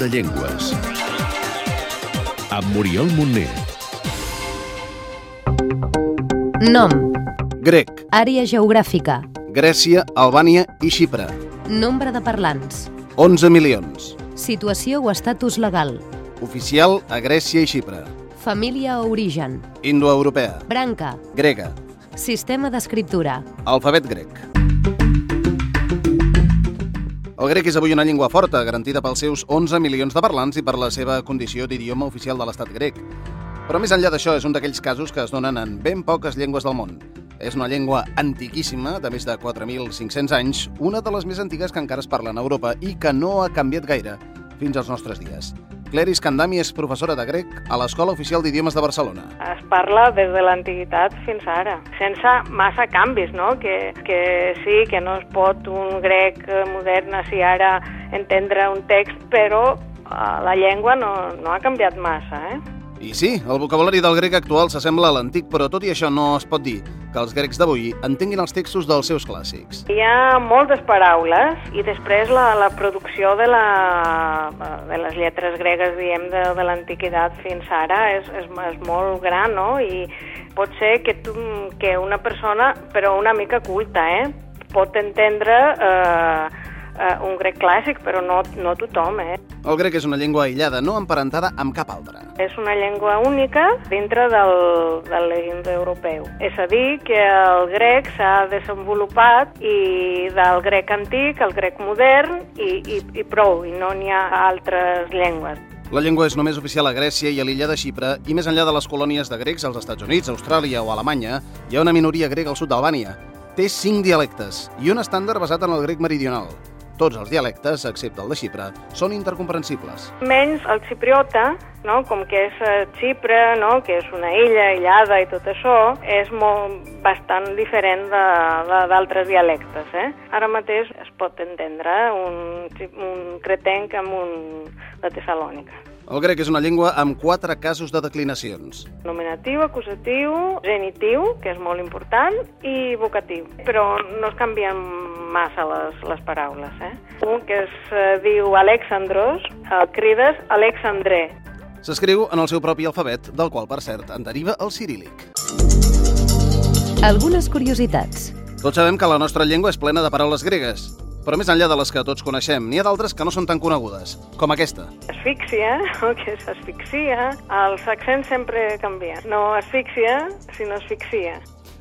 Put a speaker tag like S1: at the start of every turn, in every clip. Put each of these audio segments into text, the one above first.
S1: de Llengües. Amb Muriel Montner.
S2: Nom,
S3: Grec,
S2: àrea geogràfica,
S3: Grècia, Albània i Xipre.
S2: nombre de parlants,
S3: 11 milions.
S2: situació o estatus legal,
S3: Oficial a Grècia i Xipre.
S2: família o origen,
S3: Indoeuropea.
S2: branca,
S3: Grega.
S2: sistema d'escriptura,
S3: Alfabet grec. El grec és avui una llengua forta, garantida pels seus 11 milions de parlants i per la seva condició d'idioma oficial de l'estat grec. Però més enllà d'això, és un d'aquells casos que es donen en ben poques llengües del món. És una llengua antiquíssima, de més de 4.500 anys, una de les més antigues que encara es parlen a Europa i que no ha canviat gaire fins als nostres dies. Cleris Candami és professora de grec a l'Escola Oficial d'Idiomes de Barcelona.
S4: Es parla des de l'antiguitat fins ara, sense massa canvis, no? Que, que sí, que no es pot un grec modern així ara entendre un text, però eh, la llengua no, no ha canviat massa, eh?
S3: I sí, el vocabulari del grec actual s'assembla a l'antic, però tot i això no es pot dir que els grecs d'avui entenguin els textos dels seus clàssics.
S4: Hi ha moltes paraules i després la, la producció de, la, de les lletres gregues, diem, de, de l'antiguitat fins ara és, és, és molt gran, no? I pot ser que, tu, que una persona, però una mica culta, eh? pot entendre eh, eh, un grec clàssic, però no, no tothom, eh?
S3: El grec és una llengua aïllada, no emparentada amb cap altra.
S4: És una llengua única dintre del, del indoeuropeu. És a dir, que el grec s'ha desenvolupat i del grec antic al grec modern i, i, i prou, i no n'hi ha altres llengües.
S3: La llengua és només oficial a Grècia i a l'illa de Xipre i més enllà de les colònies de grecs als Estats Units, Austràlia o Alemanya, hi ha una minoria grega al sud d'Albània. Té cinc dialectes i un estàndard basat en el grec meridional. Tots els dialectes, excepte el de Xipre, són intercomprensibles.
S4: Menys el xipriota, no? com que és eh, Xipre, no? que és una illa aïllada i tot això, és molt, bastant diferent d'altres dialectes. Eh? Ara mateix es pot entendre un, un cretenc amb un de Tessalònica.
S3: El grec és una llengua amb quatre casos de declinacions.
S4: Nominatiu, acusatiu, genitiu, que és molt important, i vocatiu. Però no es canvien massa les, les paraules. Eh? Un que es eh, diu Alexandros, el crides Alexandré.
S3: S'escriu en el seu propi alfabet, del qual, per cert, en deriva el cirílic.
S2: algunes curiositats,
S3: Tots sabem que la nostra llengua és plena de paraules gregues, però més enllà de les que tots coneixem, n'hi ha d'altres que no són tan conegudes, com aquesta.
S4: Asfíxia, o que és asfixia, els accents sempre canvien. No asfíxia, sinó asfixia.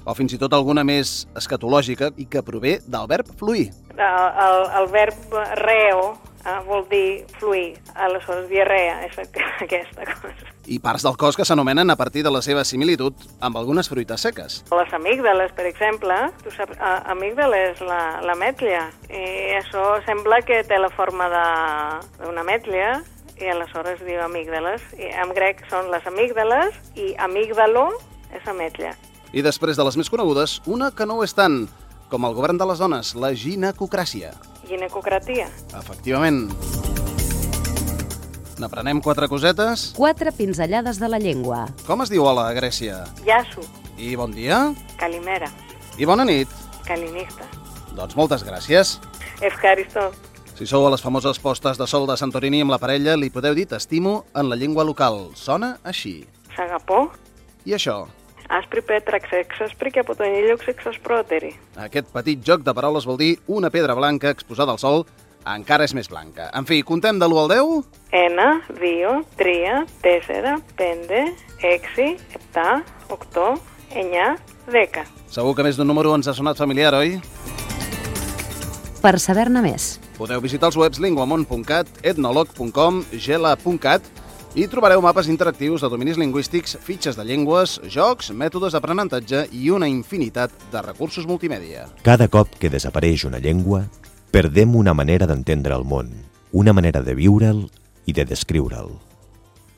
S3: O fins i tot alguna més escatològica i que prové del verb fluir.
S4: El, el, el verb reo eh, vol dir fluir, aleshores diarrea és aquesta cosa.
S3: I parts del cos que s'anomenen a partir de la seva similitud amb algunes fruites seques.
S4: Les amígdales, per exemple, tu saps, a- amígdala és la, la metlla, i això sembla que té la forma d'una metlla, i aleshores es diu amígdales, i en grec són les amígdales, i amígdalo és ametlla.
S3: I després de les més conegudes, una que no ho és tant, com el govern de les dones, la ginecocràcia.
S4: Ginecocratia.
S3: Efectivament. N'aprenem quatre cosetes.
S2: quatre pinzellades de la llengua,
S3: Com es diu hola a Grècia?
S4: Yasu,
S3: I bon dia.
S4: Calimera,
S3: I bona nit.
S4: Calinista.
S3: Doncs moltes gràcies.
S4: Efcaristo,
S3: Si sou a les famoses postes de sol de Santorini amb la parella, li podeu dir t'estimo en la llengua local. Sona així.
S4: Sagapó,
S3: I això,
S4: Aspri Petrax exas pricapotonyillox exas proteri.
S3: aquest petit joc de paraules vol dir una pedra blanca exposada al sol encara és més blanca. En fi, contem de l'1 al 10?
S4: Ένα, δύο, τρία, τέσσερα, πέντε, έξι, επτά, οκτώ, εννιά, δέκα.
S3: Segur que més d'un número ens ha sonat familiar, oi?
S2: per saber-ne més.
S3: Podeu visitar els webs linguamont.cat, etnolog.com, gela.cat i trobareu mapes interactius de dominis lingüístics, fitxes de llengües, jocs, mètodes d'aprenentatge i una infinitat de recursos multimèdia.
S5: Cada cop que desapareix una llengua, perdem una manera d'entendre el món, una manera de viure'l i de descriure'l.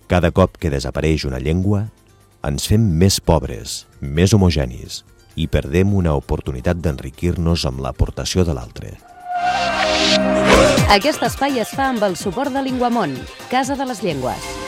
S5: Cada cop que desapareix una llengua, ens fem més pobres, més homogenis i perdem una oportunitat d'enriquir-nos amb l'aportació de l'altre.
S2: Aquest espai es fa amb el suport de Linguamont, Casa de les Llengües.